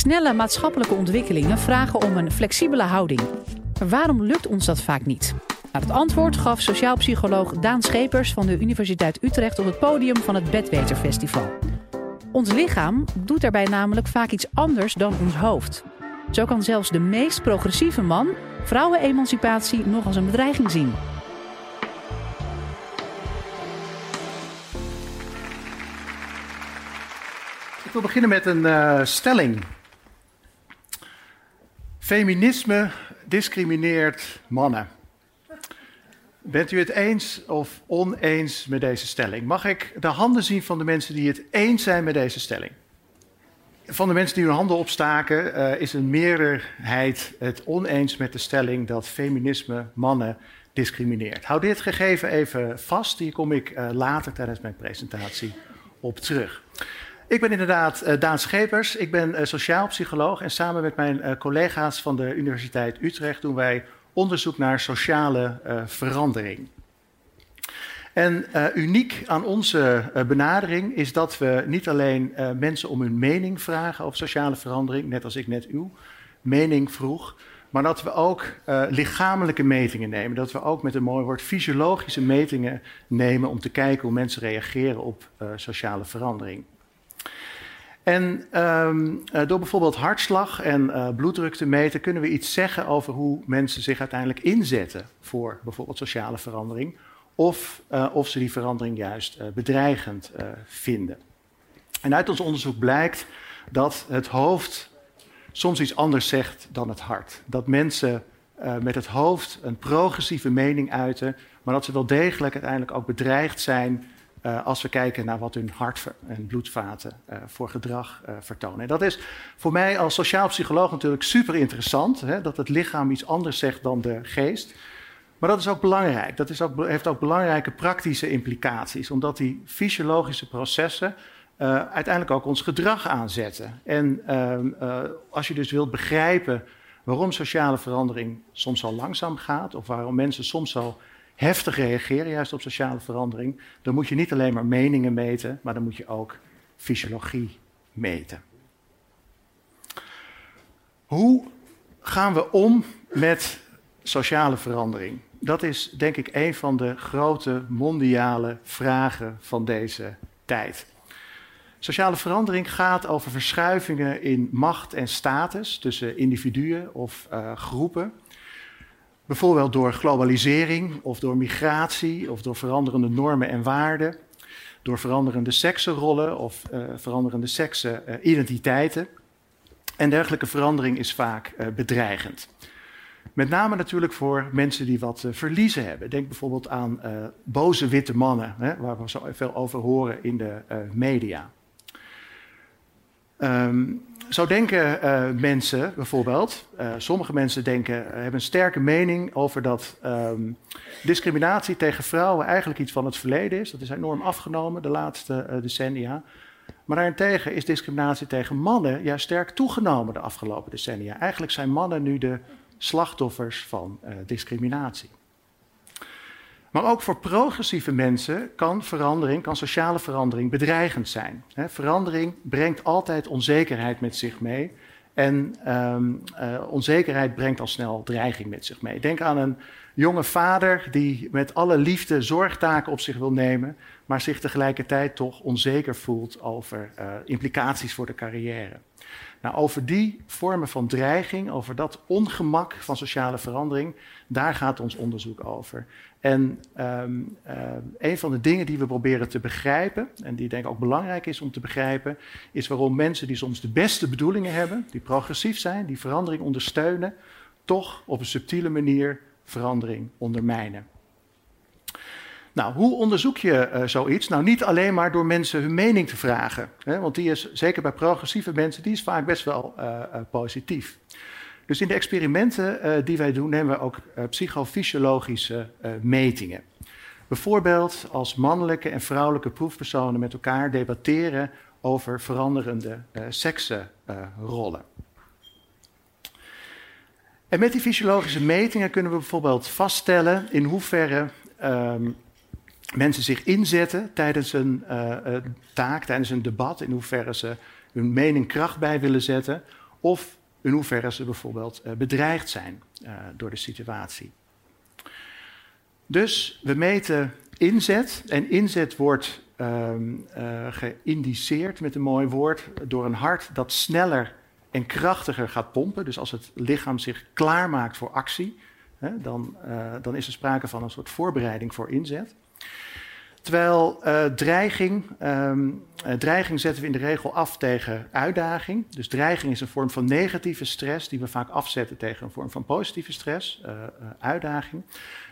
Snelle maatschappelijke ontwikkelingen vragen om een flexibele houding. Maar waarom lukt ons dat vaak niet? Nou, het antwoord gaf sociaal psycholoog Daan Schepers van de Universiteit Utrecht op het podium van het Bedweterfestival. Ons lichaam doet daarbij namelijk vaak iets anders dan ons hoofd. Zo kan zelfs de meest progressieve man vrouwenemancipatie nog als een bedreiging zien. Ik wil beginnen met een uh, stelling. Feminisme discrimineert mannen. Bent u het eens of oneens met deze stelling? Mag ik de handen zien van de mensen die het eens zijn met deze stelling? Van de mensen die hun handen opstaken, uh, is een meerderheid het oneens met de stelling dat feminisme mannen discrimineert. Hou dit gegeven even vast, hier kom ik uh, later tijdens mijn presentatie op terug. Ik ben inderdaad uh, Daan Schepers, ik ben uh, sociaal psycholoog en samen met mijn uh, collega's van de Universiteit Utrecht doen wij onderzoek naar sociale verandering. En uniek aan onze benadering is dat we niet alleen mensen om hun mening vragen over sociale verandering, net als ik net uw mening vroeg, maar dat we ook lichamelijke metingen nemen. Dat we ook met een mooi woord fysiologische metingen nemen om te kijken hoe mensen reageren op sociale verandering. En um, door bijvoorbeeld hartslag en uh, bloeddruk te meten, kunnen we iets zeggen over hoe mensen zich uiteindelijk inzetten voor bijvoorbeeld sociale verandering. Of uh, of ze die verandering juist bedreigend vinden. En uit ons onderzoek blijkt dat het hoofd soms iets anders zegt dan het hart. Dat mensen met het hoofd een progressieve mening uiten, maar dat ze wel degelijk uiteindelijk ook bedreigd zijn uh, als we kijken naar wat hun hart- en bloedvaten uh, voor gedrag uh, vertonen. En dat is voor mij als sociaal psycholoog natuurlijk super interessant, hè, dat het lichaam iets anders zegt dan de geest. Maar dat is ook belangrijk. Dat is ook, heeft ook belangrijke praktische implicaties, omdat die fysiologische processen uiteindelijk ook ons gedrag aanzetten. En ehm, als je dus wilt begrijpen waarom sociale verandering soms al langzaam gaat, of waarom mensen soms al heftig reageren, juist op sociale verandering, dan moet je niet alleen maar meningen meten, maar dan moet je ook fysiologie meten. Hoe gaan we om met sociale verandering? Dat is denk ik een van de grote mondiale vragen van deze tijd. Sociale verandering gaat over verschuivingen in macht en status tussen individuen of uh, groepen. Bijvoorbeeld door globalisering of door migratie of door veranderende normen en waarden, door veranderende seksenrollen of uh, veranderende seksenidentiteiten. en dergelijke verandering is vaak uh, bedreigend. Met name natuurlijk voor mensen die wat uh, verliezen hebben. Denk bijvoorbeeld aan boze witte mannen, hè, waar we zo veel over horen in de media. Um, zo denken uh, mensen bijvoorbeeld, uh, sommige mensen denken, uh, hebben een sterke mening over dat um, discriminatie tegen vrouwen eigenlijk iets van het verleden is. Dat is enorm afgenomen de laatste decennia. Maar daarentegen is discriminatie tegen mannen juist sterk toegenomen de afgelopen decennia. Eigenlijk zijn mannen nu de slachtoffers van discriminatie. Maar ook voor progressieve mensen kan verandering, kan sociale verandering bedreigend zijn. Verandering brengt altijd onzekerheid met zich mee. En um, uh, onzekerheid brengt al snel dreiging met zich mee. Denk aan een jonge vader die met alle liefde zorgtaken op zich wil nemen, maar zich tegelijkertijd toch onzeker voelt over uh, implicaties voor de carrière. Nou, over die vormen van dreiging, over dat ongemak van sociale verandering, daar gaat ons onderzoek over. En um, uh, een van de dingen die we proberen te begrijpen, en die denk ik ook belangrijk is om te begrijpen, is waarom mensen die soms de beste bedoelingen hebben, die progressief zijn, die verandering ondersteunen, toch op een subtiele manier verandering ondermijnen. Nou, hoe onderzoek je uh, zoiets? Nou, niet alleen maar door mensen hun mening te vragen. Hè, want die is, zeker bij progressieve mensen, die is vaak best wel uh, uh, positief. Dus in de experimenten die wij doen, nemen we ook psychofysiologische metingen. Bijvoorbeeld als mannelijke en vrouwelijke proefpersonen met elkaar debatteren over veranderende seksenrollen. En met die fysiologische metingen kunnen we bijvoorbeeld vaststellen in hoeverre um, mensen zich inzetten tijdens een uh, taak, tijdens een debat, in hoeverre ze hun mening kracht bij willen zetten, of in hoeverre ze bijvoorbeeld bedreigd zijn door de situatie. Dus we meten inzet en inzet wordt um, geïndiceerd met een mooi woord door een hart dat sneller en krachtiger gaat pompen. Dus als het lichaam zich klaarmaakt voor actie, hè, dan, dan is er sprake van een soort voorbereiding voor inzet. Terwijl uh, dreiging, um, uh, dreiging zetten we in de regel af tegen uitdaging. Dus dreiging is een vorm van negatieve stress die we vaak afzetten tegen een vorm van positieve stress, uh, uitdaging.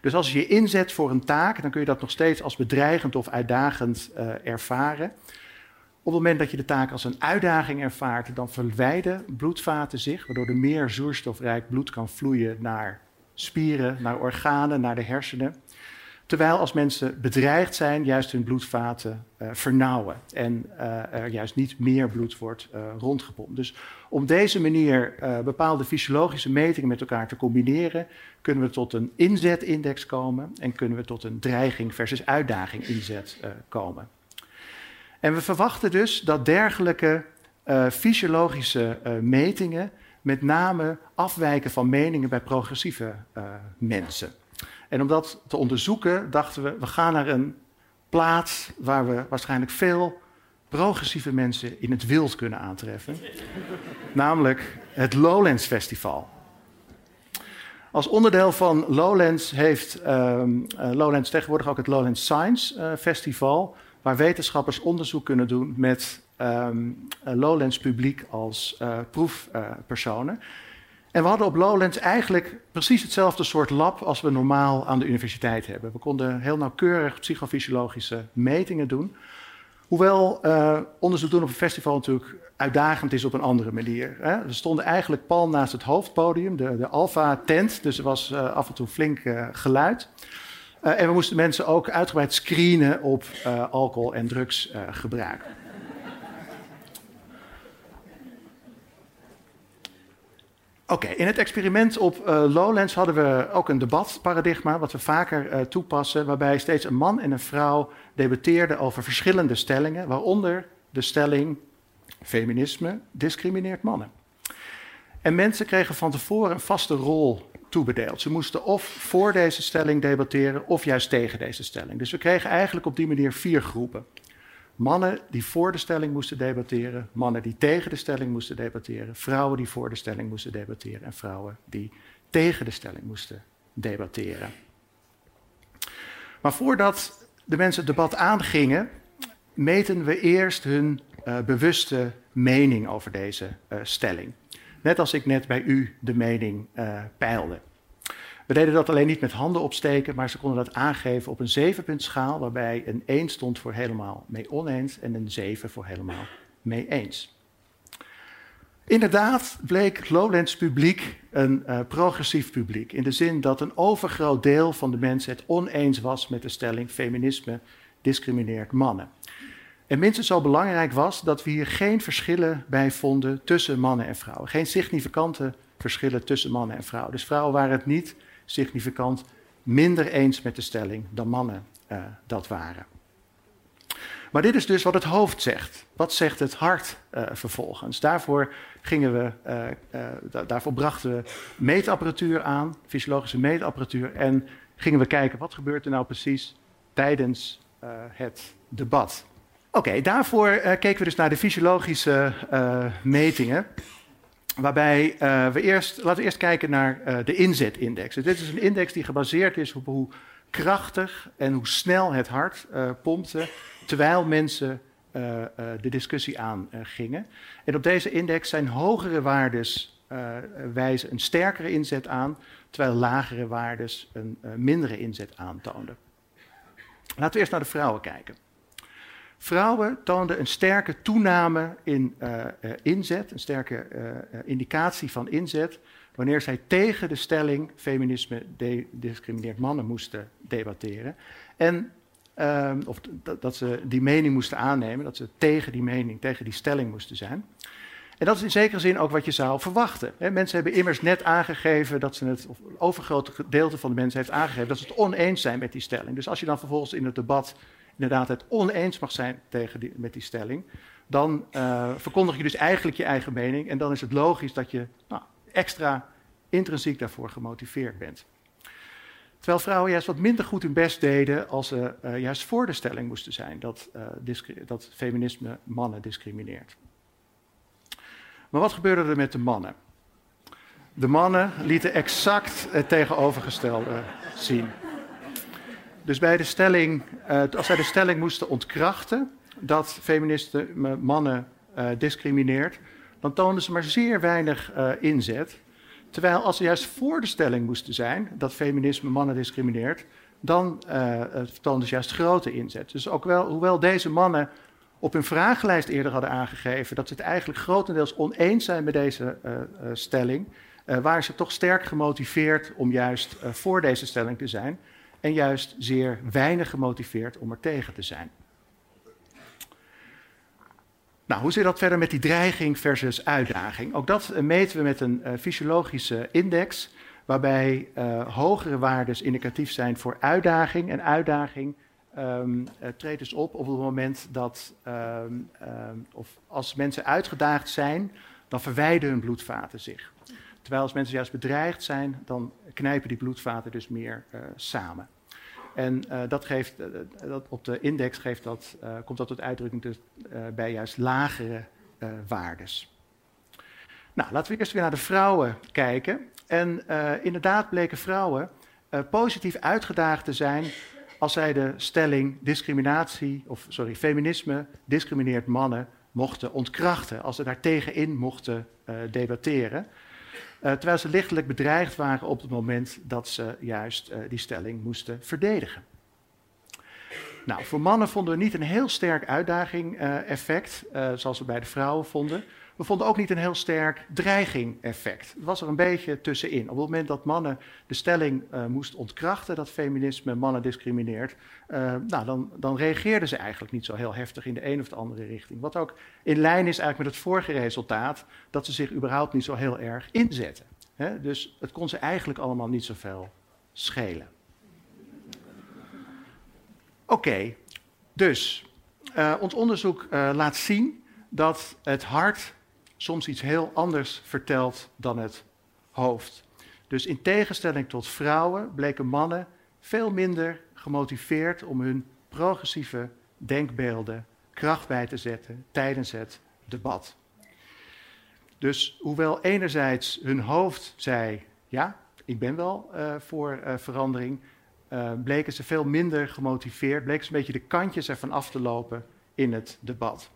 Dus als je je inzet voor een taak, dan kun je dat nog steeds als bedreigend of uitdagend ervaren. Op het moment dat je de taak als een uitdaging ervaart, dan verwijden bloedvaten zich, waardoor er meer zuurstofrijk bloed kan vloeien naar spieren, naar organen, naar de hersenen. Terwijl als mensen bedreigd zijn, juist hun bloedvaten uh, vernauwen en uh, er juist niet meer bloed wordt uh, rondgepompt. Dus om deze manier bepaalde fysiologische metingen met elkaar te combineren, kunnen we tot een inzetindex komen en kunnen we tot een dreiging versus uitdaging inzet komen. En we verwachten dus dat dergelijke fysiologische metingen met name afwijken van meningen bij progressieve mensen. En om dat te onderzoeken dachten we, we gaan naar een plaats waar we waarschijnlijk veel progressieve mensen in het wild kunnen aantreffen. namelijk het Lowlands Festival. Als onderdeel van Lowlands heeft um, uh, Lowlands tegenwoordig ook het Lowlands Science uh, Festival, waar wetenschappers onderzoek kunnen doen met um, Lowlands publiek als uh, proefpersonen. En we hadden op Lowlands eigenlijk precies hetzelfde soort lab als we normaal aan de universiteit hebben. We konden heel nauwkeurig psychofysiologische metingen doen. Hoewel uh, onderzoek doen op een festival natuurlijk uitdagend is op een andere manier. Hè. We stonden eigenlijk pal naast het hoofdpodium, de, de Alpha-tent, dus er was uh, af en toe flink uh, geluid. en we moesten mensen ook uitgebreid screenen op alcohol- en drugsgebruik. Oké, in het experiment op uh, Lowlands hadden we ook een debatparadigma, wat we vaker uh, toepassen, waarbij steeds een man en een vrouw debatteerden over verschillende stellingen, waaronder de stelling feminisme discrimineert mannen. En mensen kregen van tevoren een vaste rol toebedeeld. Ze moesten of voor deze stelling debatteren of juist tegen deze stelling. Dus we kregen eigenlijk op die manier vier groepen. Mannen die voor de stelling moesten debatteren, mannen die tegen de stelling moesten debatteren, vrouwen die voor de stelling moesten debatteren en vrouwen die tegen de stelling moesten debatteren. Maar voordat de mensen het debat aangingen, meten we eerst hun uh, bewuste mening over deze uh, stelling. Net als ik net bij u de mening uh, peilde. We deden dat alleen niet met handen opsteken, maar ze konden dat aangeven op een zevenpuntschaal, waarbij een 1 stond voor helemaal mee oneens en een 7 voor helemaal mee eens. Inderdaad bleek Lowlands publiek een uh, progressief publiek, in de zin dat een overgroot deel van de mensen het oneens was met de stelling feminisme discrimineert mannen. En minstens zo belangrijk was dat we hier geen verschillen bij vonden tussen mannen en vrouwen. Geen significante verschillen tussen mannen en vrouwen. Dus vrouwen waren het niet significant minder eens met de stelling dan mannen uh, dat waren. Maar dit is dus wat het hoofd zegt. Wat zegt het hart uh, vervolgens? Daarvoor, gingen we, uh, daarvoor brachten we meetapparatuur aan, fysiologische meetapparatuur, en gingen we kijken wat gebeurt er nou precies tijdens het debat. Oké, daarvoor keken we dus naar de fysiologische metingen. Waarbij uh, we eerst, laten we eerst kijken naar uh, de inzetindex. Dus dit is een index die gebaseerd is op hoe krachtig en hoe snel het hart uh, pompte terwijl mensen de discussie aangingen. en op deze index zijn hogere waardes wijzen een sterkere inzet aan, terwijl lagere waardes een mindere inzet aantoonden. Laten we eerst naar de vrouwen kijken. Vrouwen toonden een sterke toename in uh, uh, inzet, een sterke uh, indicatie van inzet, wanneer zij tegen de stelling feminisme discrimineert mannen moesten debatteren. En, ehm, of dat ze die mening moesten aannemen, dat ze tegen die mening, tegen die stelling moesten zijn. En dat is in zekere zin ook wat je zou verwachten. Mensen hebben immers net aangegeven dat ze het, of overgrote gedeelte van de mensen heeft aangegeven dat ze het oneens zijn met die stelling. Dus als je dan vervolgens in het debat inderdaad het oneens mag zijn tegen met die stelling, dan uh, verkondig je dus eigenlijk je eigen mening. En dan is het logisch dat je nou, extra intrinsiek daarvoor gemotiveerd bent. Terwijl vrouwen juist wat minder goed hun best deden als ze uh, juist voor de stelling moesten zijn dat, uh, dat feminisme mannen discrimineert. Maar wat gebeurde er met de mannen? De mannen lieten exact het tegenovergestelde zien. Dus bij de stelling, uh, als zij de stelling moesten ontkrachten dat feministen mannen discrimineert, dan toonden ze maar zeer weinig inzet. Terwijl als ze juist voor de stelling moesten zijn dat feminisme mannen discrimineert, dan vertoonden ze juist grote inzet. Dus ook wel, hoewel deze mannen op hun vragenlijst eerder hadden aangegeven dat ze het eigenlijk grotendeels oneens zijn met deze stelling, waren ze toch sterk gemotiveerd om juist voor deze stelling te zijn en juist zeer weinig gemotiveerd om er tegen te zijn. Nou, hoe zit dat verder met die dreiging versus uitdaging? Ook dat uh, meten we met een uh, fysiologische index, waarbij uh, hogere waarden indicatief zijn voor uitdaging. En uitdaging um, treedt dus op op het moment dat, um, um, of als mensen uitgedaagd zijn, dan verwijden hun bloedvaten zich. Terwijl als mensen juist bedreigd zijn, dan knijpen die bloedvaten dus meer samen. En uh, dat geeft, uh, dat op de index geeft dat, komt dat tot uitdrukking dus, bij juist lagere waardes. Nou, laten we eerst weer naar de vrouwen kijken. En inderdaad bleken vrouwen positief uitgedaagd te zijn als zij de stelling discriminatie, of sorry, feminisme discrimineert mannen mochten ontkrachten, als ze daar tegenin mochten debatteren. Uh, terwijl ze lichtelijk bedreigd waren op het moment dat ze juist uh, die stelling moesten verdedigen. Nou, voor mannen vonden we niet een heel sterk uitdaging-effect, uh, zoals we bij de vrouwen vonden. We vonden ook niet een heel sterk dreiging-effect. Het was er een beetje tussenin. Op het moment dat mannen de stelling uh, moesten ontkrachten dat feminisme mannen discrimineert, uh, nou, dan, dan reageerden ze eigenlijk niet zo heel heftig in de een of de andere richting. Wat ook in lijn is eigenlijk met het vorige resultaat, dat ze zich überhaupt niet zo heel erg inzetten. Dus het kon ze eigenlijk allemaal niet zoveel schelen. Oké, dus uh, ons onderzoek laat zien dat het hart soms iets heel anders vertelt dan het hoofd. Dus in tegenstelling tot vrouwen bleken mannen veel minder gemotiveerd om hun progressieve denkbeelden kracht bij te zetten tijdens het debat. Dus hoewel enerzijds hun hoofd zei: ja, ik ben wel uh, voor uh, verandering, uh, bleken ze veel minder gemotiveerd, bleken ze een beetje de kantjes ervan af te lopen in het debat.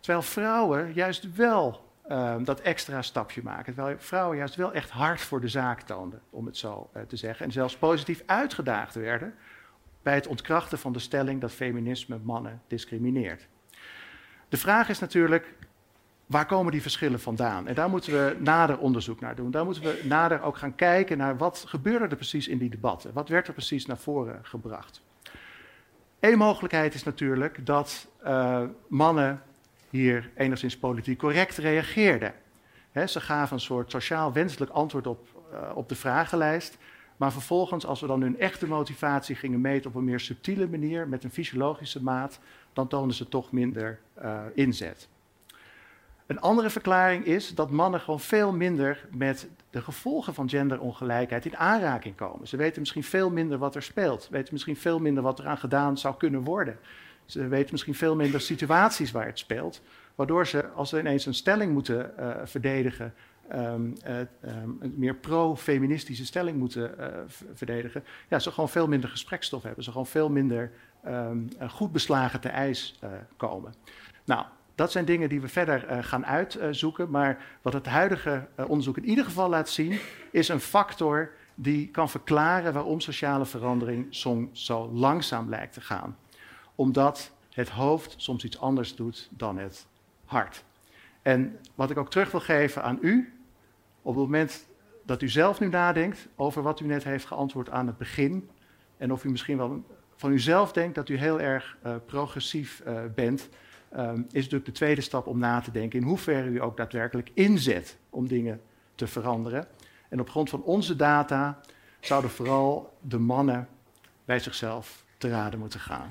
Terwijl vrouwen juist wel um, dat extra stapje maken. Terwijl vrouwen juist wel echt hard voor de zaak toonden, om het zo uh, te zeggen. En zelfs positief uitgedaagd werden bij het ontkrachten van de stelling dat feminisme mannen discrimineert. De vraag is natuurlijk, waar komen die verschillen vandaan? En daar moeten we nader onderzoek naar doen. Daar moeten we nader ook gaan kijken naar wat gebeurde er precies in die debatten. Wat werd er precies naar voren gebracht? Eén mogelijkheid is natuurlijk dat uh, mannen hier enigszins politiek correct reageerden. He, ze gaven een soort sociaal wenselijk antwoord op, uh, op de vragenlijst. Maar vervolgens, als we dan hun echte motivatie gingen meten op een meer subtiele manier, met een fysiologische maat, dan toonden ze toch minder uh, inzet. Een andere verklaring is dat mannen gewoon veel minder met de gevolgen van genderongelijkheid in aanraking komen. Ze weten misschien veel minder wat er speelt, weten misschien veel minder wat eraan gedaan zou kunnen worden. Ze weten misschien veel minder situaties waar het speelt. Waardoor ze, als ze ineens een stelling moeten uh, verdedigen, um, uh, um, een meer pro-feministische stelling moeten uh, verdedigen, ja, ze gewoon veel minder gesprekstof hebben. Ze gewoon veel minder um, goed beslagen te ijs komen. Nou, dat zijn dingen die we verder gaan uitzoeken. Maar wat het huidige onderzoek in ieder geval laat zien, is een factor die kan verklaren waarom sociale verandering soms zo langzaam lijkt te gaan omdat het hoofd soms iets anders doet dan het hart. En wat ik ook terug wil geven aan u, op het moment dat u zelf nu nadenkt over wat u net heeft geantwoord aan het begin, en of u misschien wel van uzelf denkt dat u heel erg uh, progressief uh, bent, um, is natuurlijk de tweede stap om na te denken in hoeverre u ook daadwerkelijk inzet om dingen te veranderen. En op grond van onze data zouden vooral de mannen bij zichzelf te raden moeten gaan.